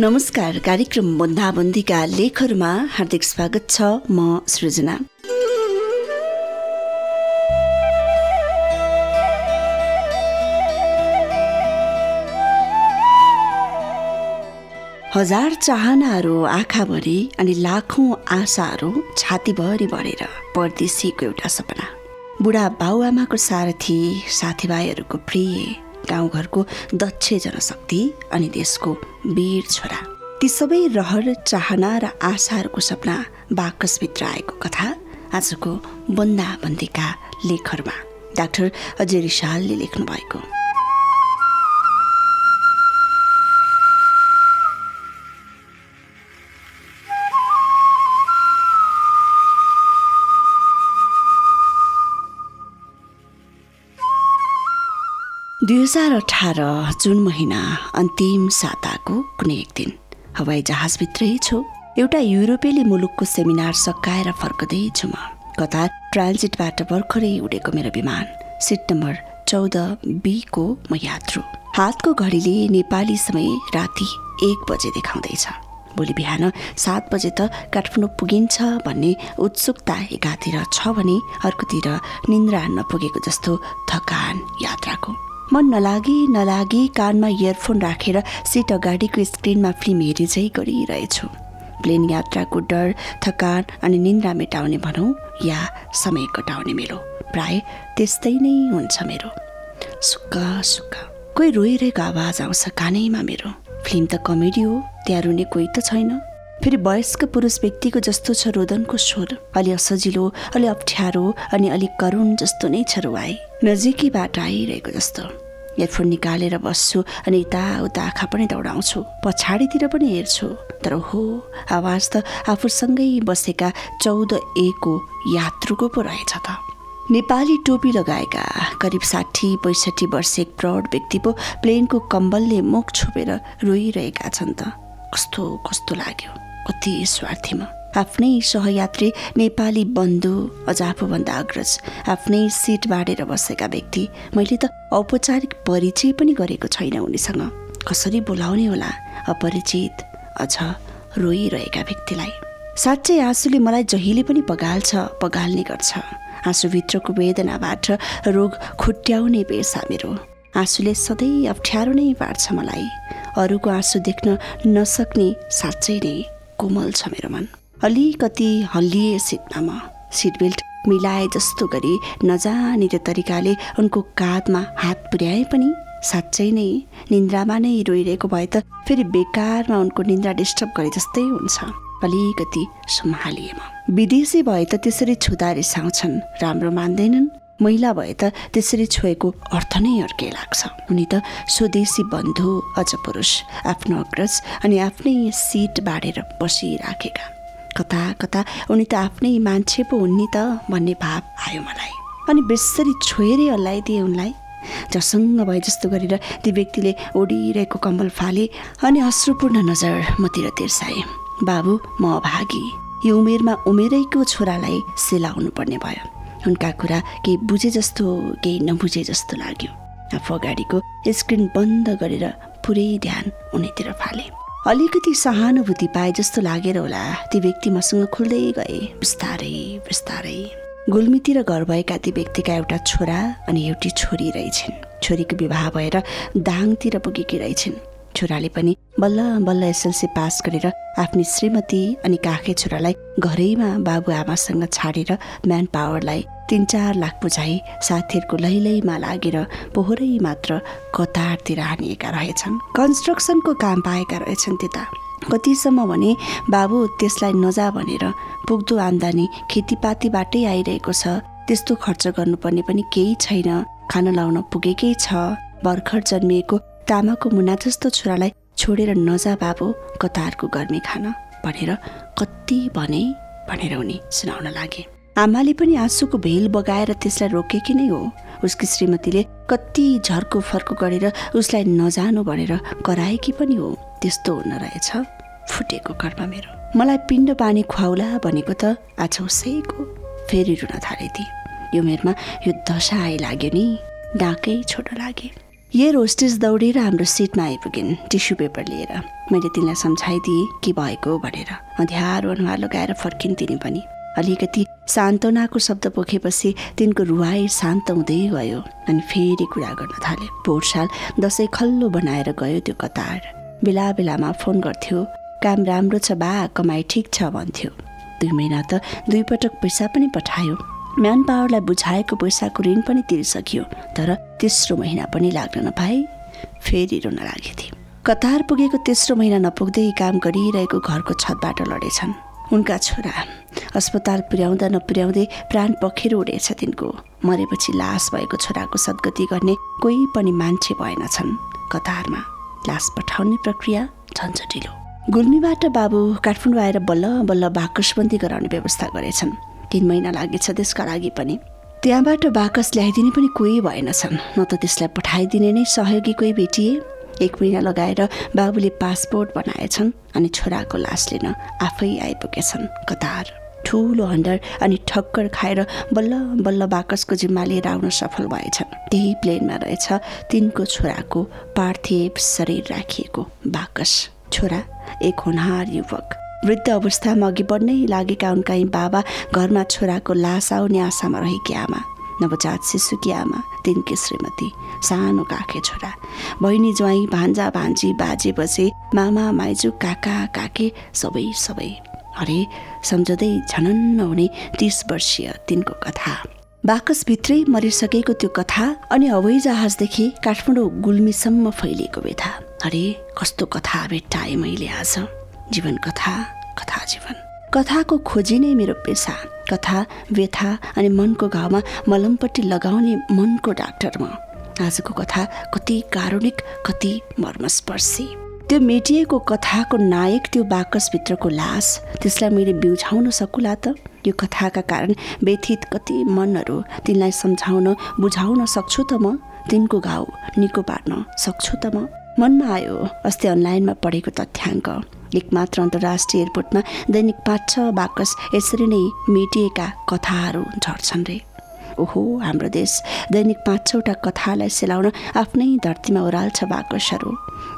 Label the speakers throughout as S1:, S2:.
S1: नमस्कार कार्यक्रम बन्दाबन्दीका लेखहरूमा हार्दिक स्वागत छ म सृजना। हजार चाहनाहरू आँखाभरि अनि लाखौँ आशाहरू छातीभरि बढेर परदेशीको एउटा सपना। बुढा बाउआमाको सारथी साथीभाइहरूको प्रिय गाउँघरको दक्ष जनशक्ति अनि देशको वीर छोरा। ती सबै रहर चाहना र आशाहरूको सपना बाकसभित्र आएको कथा आजको बन्दाबन्दीका लेखहरूमा। डाक्टर अजय रिसालले लेख्नु भएको दुई हजार अठार जुन महिना अन्तिम साताको कुनै एक दिन। हवाई जहाजभित्रै छु। एउटा युरोपेली मुलुकको सेमिनार सकाएर फर्कदैछु म। कतार ट्रान्जिटबाट भर्खरै उडेको मेरो विमान। सिट नम्बर चौध बीको म यात्रु। हातको घडीले नेपाली समय राति एक बजे देखाउँदैछ। भोलि बिहान सात बजे त काठमाडौँ पुगिन्छ भन्ने उत्सुकता एकातिर छ भने अर्कोतिर निन्द्रा नपुगेको जस्तो थकान यात्राको। मन नलागी नलागी कानमा इयरफोन राखेर सिट अगाडिको स्क्रिनमा फिल्म हेरि चाहिँ गरिरहेछु। प्लेन यात्राको डर थकान अनि निन्द्रा मेटाउने भनौँ या समय कटाउने मेरो। प्राय त्यस्तै नै हुन्छ मेरो। सुक्क सुक्क कोही रोइरहेको आवाज आउँछ कानैमा मेरो। फिल्म त कमेडी हो त्यहाँ रुने कोही त छैन। फेरि वयस्क पुरुष व्यक्तिको जस्तो छ रोदनको स्वर अलि असजिलो अलि अप्ठ्यारो अनि अलिक करुण जस्तो नै छ रुवाई। नजिकैबाट आइरहेको जस्तो। इयरफोन निकालेर बस्छु अनि यताउता आँखा पनि दौडाउँछु। पछाडितिर पनि हेर्छु। तर हो आवाज त आफूसँगै बसेका चौध एको यात्रुको पो रहेछ त। नेपाली टोपी लगाएका करिब साठी पैँसठी वर्ष एक प्रौढ व्यक्ति पो प्लेनको कम्बलले मुख छोपेर रोइरहेका छन् त। कस्तो कस्तो लाग्यो। कति स्वार्थी म आफ्नै सहयात्री नेपाली बन्धु अझ आफूभन्दा अग्रज आफ्नै सिट बाँडेर बसेका व्यक्ति मैले त औपचारिक परिचय पनि गरेको छैन उनीसँग। कसरी बोलाउने होला? अपरिचित अझ रोइरहेका व्यक्तिलाई। साँच्चै आँसुले मलाई जहिले पनि पगाल्छ पगाल्ने गर्छ। आँसुभित्रको वेदनाबाट रोग खुट्याउने पेसा मेरो। आँसुले सधैँ अप्ठ्यारो नै पार्छ मलाई। अरूको आँसु देख्न नसक्ने साँच्चै नै कोमल छ मेरो मन। अलिकति हल्लिए सिटमा सिट बेल्ट मिलाए जस्तो गरी नजानिने तरिकाले उनको काँधमा हात पुर्याए पनि साँच्चै नै निन्द्रामा नै रोइरहेको भए त फेरि बेकारमा उनको निन्द्रा डिस्टर्ब गरे जस्तै हुन्छ। अलिकति सम्हालिए म विदेशी भए त त्यसरी छुँदा रिसाउँछन् राम्रो मान्दैनन्। महिला भए त त्यसरी छोएको अर्थ नै अर्कै लाग्छ। उनी त स्वदेशी बन्धु अझ पुरुष आफ्नो अग्रज अनि आफ्नै सिट बाँडेर बसिराखेका। कता कता उनी त आफ्नै मान्छे पो हुन् नि त भन्ने भाव आयो मलाई। अनि बेसरी छोएरै हल्लाइदिए उनलाई। झसङ्ग भए जस्तो गरेर ती व्यक्तिले ओडिरहेको कम्बल फाले अनि अश्रुपूर्ण नजर मतिर तिर्साए। बाबु म अभागी। यो उमेरमा उमेरैको छोरालाई सेलाउनु पर्ने भयो। उनका कुरा केही बुझे जस्तो केही नबुझे जस्तो लाग्यो। आफू अगाडिको स्क्रिन बन्द गरेर पुरै ध्यान उनीतिर फाले। अलिकति सहानुभूति पाए जस्तो लागेर होला। ती व्यक्ति मसँग खुल्दै गए। बिस्तारै बिस्तारै। गुल्मीतिर घर भएका ती व्यक्तिका एउटा छोरा अनि एउटी छोरी रहेछन्। छोरीको विवाह भएर दाङतिर पुगेकी रहेछन्। छोराले पनि बल्ल बल्ल एसएलसी पास गरेर आफ्नी श्रीमती अनि काखे छोरालाई घरैमा बाबुआमासँग छाडेर म्यान पावरलाई तिन चार लाख बुझाइ साथीहरूको लैलैमा लागेर पोहोरै मात्र कतारतिर हानिएका रहेछन्। कन्स्ट्रक्सनको काम पाएका रहेछन् त्यता। कतिसम्म भने बाबु त्यसलाई नजा भनेर पुग्दो आम्दानी खेतीपातीबाटै आइरहेको छ। त्यस्तो खर्च गर्नुपर्ने पनि केही छैन। खाना लाउन पुगेकै छ। भर्खर जन्मिएको तामाको मुना जस्तो छोरालाई छोडेर नजा बाबु कतारको गर्मी खान भनेर कति भने भनेर उनी सुनाउन लागे। आमाले पनि आँसुको भेल बगाएर त्यसलाई रोकेकी नै हो? उसकी श्रीमतीले कति झर्को फर्को गरेर उसलाई नजानु भनेर कराएकी पनि हो? त्यस्तो हुन रहेछ। फुटेको कर्म मेरो। मलाई पिण्ड पानी खुवाउला भनेको त आज उसैको। फेरि रुन थाले ती यो मेरमा यो दशा आइलाग्यो नि। डाकै छोटो लागे एयर होस्टेस दौडेर हाम्रो सिटमा आइपुगिन् टिस्यु पेपर लिएर मैले तिनलाई सम्झाइदिएँ के भएको भनेर अँध्यारो अनुहार लगाएर फर्किन् तिनी पनि अलिकति सान्त्वनाको शब्द पोखेपछि तिनको रुवाई शान्त हुँदै गयो अनि फेरि कुरा गर्न थाले पोहोर साल दसैँ खल्लो बनाएर गयो त्यो कतार बेला बेलामा फोन गर्थ्यो काम राम्रो छ बा कमाइ ठिक छ भन्थ्यो दुई महिना त दुई पटक पैसा पनि पठायो म्यान पावरलाई बुझाएको पैसाको ऋण पनि तिरिसकियो तर तेस्रो महिना पनि लाग्न नपाए फेरि रुन लागेथे कतार पुगेको तेस्रो महिना नपुग्दै काम गरिरहेको घरको छतबाट लडेछन्। उनका छोरा अस्पताल पुर्याउँदा नपुर्याउँदै प्राण पखेर उडेछ तिनको। मरेपछि लास भएको छोराको सद्गति गर्ने कोही पनि मान्छे भएनछन् कतारमा लास पठाउने प्रक्रिया झन्झटिलो। गुल्मीबाट बाबु काठमाडौँ आएर बल्ल बल्ल बाकसबन्दी गराउने व्यवस्था गरेछन्। तिन महिना लागेछ त्यसका लागि पनि। त्यहाँबाट बाकस ल्याइदिने पनि कोही भएनछन्। न त त्यसलाई पठाइदिने नै सहयोगी कोही भेटिए। एक महिना लगाएर बाबुले पासपोर्ट बनाएछन् अनि छोराको लास लिन आफै आइपुगेछन्। कतार ठुलो हन्डर अनि ठक्कर खाएर बल्ल बल्ल बाकसको जिम्मा लिएर आउन सफल भएछन्। त्यही प्लेनमा रहेछ तिनको छोराको पार्थिव शरीर राखिएको बाकस। छोरा एक होनहार युवक। वृद्ध अवस्थामा अघि बढ्नै लागेका उनका बाबा घरमा छोराको लास आउने आशामा रहेकी आमा नवजात शिशुकी आमा तिनकी श्रीमती सानो काखे छोरा बहिनी ज्वाइँ भान्जा भान्जी बाजे बजे मामा माइजू काका काके सबै सबै। अरे सम्झँदै झनन्न हुने तिस वर्षीय तिनको कथा। बाकसभित्रै मरिसकेको त्यो कथा अनि हवाई जहाजदेखि काठमाडौँ गुल्मीसम्म फैलिएको व्यथा अरे कस्तो कथा भेट्टाएँ मैले आज। जीवन कथा कथा जीवन। कथाको खोजी नै मेरो पेसा। कथा व्यथा अनि मनको घाउमा मलमपट्टि लगाउने मनको डाक्टर म। आजको कथा कति कारुणिक कति मर्मस्पर्शी। त्यो मेटिएको कथाको नायक त्यो बाकसभित्रको लास त्यसलाई मैले बिउझाउन सकुला त? यो कथाका कारण व्यथित कति मनहरू तिनलाई सम्झाउन बुझाउन सक्छु त म? तिनको घाउ निको पार्न सक्छु त म? मनमा आयो अस्ति अनलाइनमा पढेको तथ्याङ्क। एकमात्र अन्तर्राष्ट्रिय एयरपोर्टमा दैनिक छ बाकस यसरी नै मेटिएका कथाहरू झर्छन् रे। ओहो हाम्रो देश दैनिक पाँच छवटा कथालाई सेलाउन आफ्नै धरतीमा ओह्राल्छ बाकसहरू।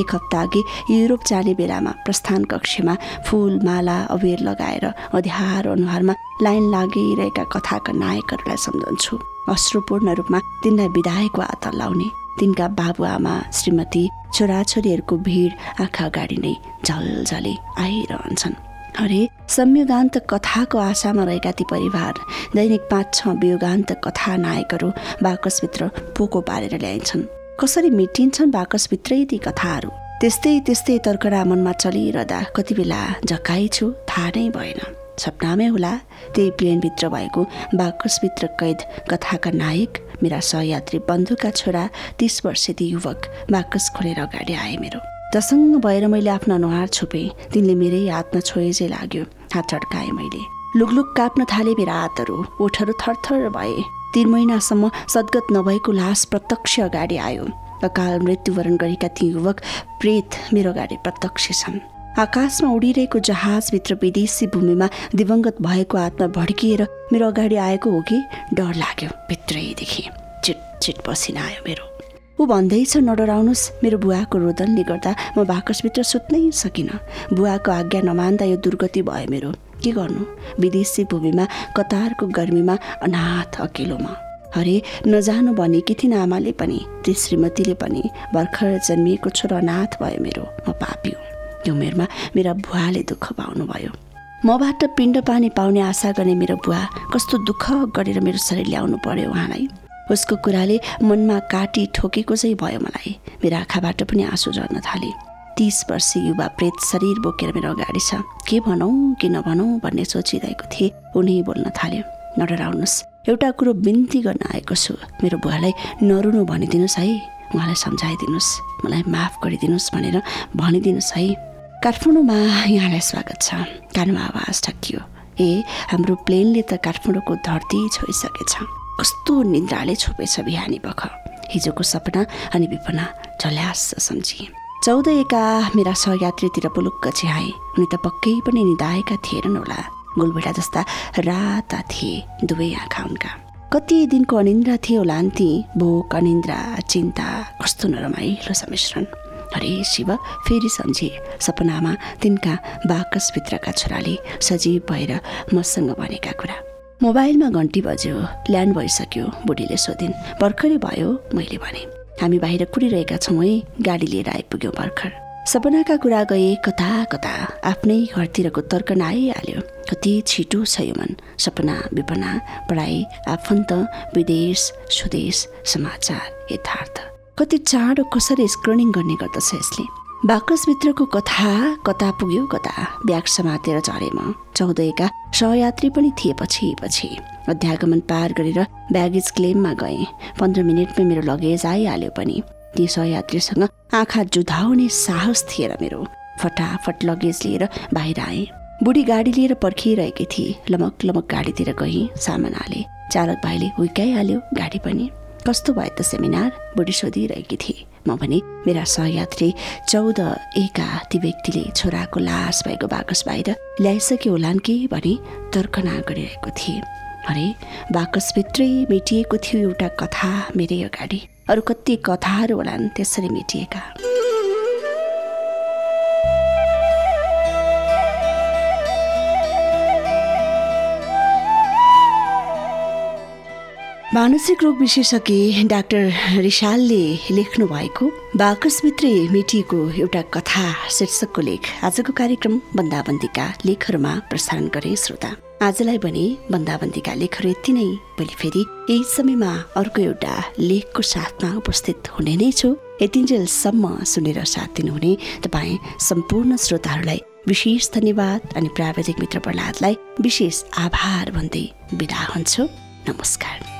S1: एक हप्ता अघि युरोप जाने बेलामा प्रस्थान कक्षमा फुल माला अबेर लगाएर अध्यारो अनुहारमा लाइन लागिरहेका कथाका नायकहरूलाई सम्झन्छु। अश्रुपूर्ण रूपमा तिनलाई विधायकको आत लाउने। तिनका बाबुआमा श्रीमती छोराछोरीहरूको भिड आँखा अगाडि नै झलझले आइरहन्छन्। अरे संयोगान्त कथाको आशामा रहेका ती परिवार दैनिक पाँच छ वियोगान्त कथा नायकहरू बाकसभित्र पोको पारेर ल्याइन्छन्। कसरी मेटिन्छन् बाकसभित्रै ती कथाहरू? त्यस्तै त्यस्तै तर्करा मनमा चलिरहँदा कति बेला झकाइछु थाहा नै भएन। सपनामै होला। त्यही प्लेनभित्र भएको बाकसभित्र कैद कथाका नायक मेरा सहयात्री बन्धुका छोरा तिस वर्षेती युवक बाकस खोलेर अगाडि आए मेरो। तसँग भएर मैले आफ्नो अनुहार छोपेँ। तिनले मेरै हातमा छोए लाग्यो। हात चड्काएँ मैले। लुकलुक काप्न थाले मेरा हातहरू। ओठहरू थरथर भए। तिन महिनासम्म सद्गत नभएको लास प्रत्यक्ष अगाडि आयो। अकाल मृत्युवरण गरेका ती युवक प्रेत मेरो अगाडि प्रत्यक्ष छन्। आकाशमा उडिरहेको जहाजभित्र विदेशी भूमिमा दिवंगत भएको आत्मा भड्किएर मेरो अगाडि आएको हो कि डर लाग्यो भित्रैदेखि चिट चिट पसिना आयो मेरो। ऊ भन्दैछ नडराउनुहोस् मेरो बुवाको रोदनले गर्दा म बाकसभित्र सुत्नै सकिनँ। बुवाको आज्ञा नमान्दा यो दुर्गति भयो मेरो। के गर्नु? विदेशी भूमिमा कतारको गर्मीमा अनाथ अकेलोमा। अरे नजानु भनेकी थिइन् आमाले पनि ती श्रीमतीले पनि भर्खर जन्मिएको छोरो अनाथ भयो मेरो। म पापियो त्यो उमेरमा मेरा बुवाले दुःख पाउनुभयो। मबाट पिण्ड पानी पाउने आशा गर्ने मेरो बुवा कस्तो दुःख गरेर मेरो शरीर ल्याउनु पर्यो उहाँलाई। उसको कुराले मनमा काटी ठोकेको चाहिँ भयो मलाई। मेरो आँखाबाट पनि आँसु झर्न थाले। तिस वर्षीय युवा प्रेत शरीर बोकेर मेरो अगाडि छ। के भनौँ कि नभनौँ भन्ने सोचिरहेको थिएँ। उनी बोल्न थाल्यो नडराउनुहोस्। एउटा कुरो बिन्ती गर्न आएको छु। मेरो बुवालाई नरुनु भनिदिनुहोस् है। उहाँलाई सम्झाइदिनुहोस्। मलाई माफ गरिदिनुहोस् भनेर भनिदिनुहोस् है। काठमाडौँमा यहाँलाई स्वागत छ। कानमा आवाज ठक्कियो ए हाम्रो प्लेनले त काठमाडौँको धरती छोइसकेछ। कस्तो निद्राले छोपेछ बिहानी पख हिजोको सपना अनि विपना झल्यास सम्झिए चौध एका मेरा सहयात्रीतिर पुलुक्क चिहाए उनी त पक्कै पनि निधाएका थिएनन् होला। गोलभेडा जस्ता राता थिए दुवै आँखा उनका। कति दिनको अनिन्द्रा थियो होला ती भोक अनिन्द्रा चिन्ता कस्तो नरमाइलो सम्मिश्रण हरे शिव फेरि सम्झे सपनामा तिनका बाकसभित्रका छोराले सजीव भएर मसँग भनेका कुरा। मोबाइलमा घन्टी बज्यो ल्यान्ड भइसक्यो बुढीले सोधिन् भर्खरै भयो मैले भने। हामी बाहिर कुरिरहेका छौँ है गाडी लिएर आइपुग्यौँ भर्खर। सपनाका कुरा गए कता कता आफ्नै घरतिरको तर्कन आइहाल्यो कति छिटो छ यो मन सपना विपना पढाइ आफन्त विदेश स्वदेश समाचार यथार्थ। कति चाँडो कसरी स्क्रिनिङ गर्ने गर्दछ यसले? बाकसभित्रको कथा कता पुग्यो कता ब्याग समातेर झरे म। चौध एका सहयात्री पनि थिए पछि पछि। अध्यागमन पार गरेर ब्यागेज क्लेममा गएँ। पन्ध्र मिनटमै मेरो लगेज आइहाल्यो पनि। ती सहयात्रीसँग आँखा जुधाउने साहस थिएन मेरो। फटाफट लगेज लिएर बाहिर आएँ। बुढी गाडी लिएर पर्खिरहेकी थिए। लमक लमक गाडीतिर गएँ सामान हाले। चालक भाइले हुर्काइहाल्यो गाडी पनि। कस्तो भयो त सेमिनार? बुढी सोधिरहेकी थिए। म भने मेरा सहयात्री चौध एका ती व्यक्तिले छोराको लास भएको बाकस बाहिर ल्याइसक्यो होलान् कि? भनी तर्कना गरिरहेको थिए। अरे बाकसभित्रै मेटिएको थियो एउटा कथा मेरै अगाडि। अरू कति कथाहरू होलान् त्यसरी मेटिएका? मानसिक रोग विशेषज्ञ डाक्टर रिसालले लेख्नु भएको बाकसभित्रै मेटिएको एउटा कथा शीर्षकको लेख आजको कार्यक्रम बन्दाबन्दीका लेखहरूमा प्रसारण गरे श्रोता। आजलाई भने बन्दाबन्दीका लेखहरू यति नै। भोलि फेरि यही समयमा अर्को एउटा लेखको साथमा उपस्थित हुने नै छु। यतिन्जेलसम्म सुनेर साथ दिनुहुने तपाईँ सम्पूर्ण श्रोताहरूलाई विशेष धन्यवाद अनि प्राविधिक मित्र प्रहलादलाई विशेष आभार भन्दै बिदा हुन्छु। नमस्कार।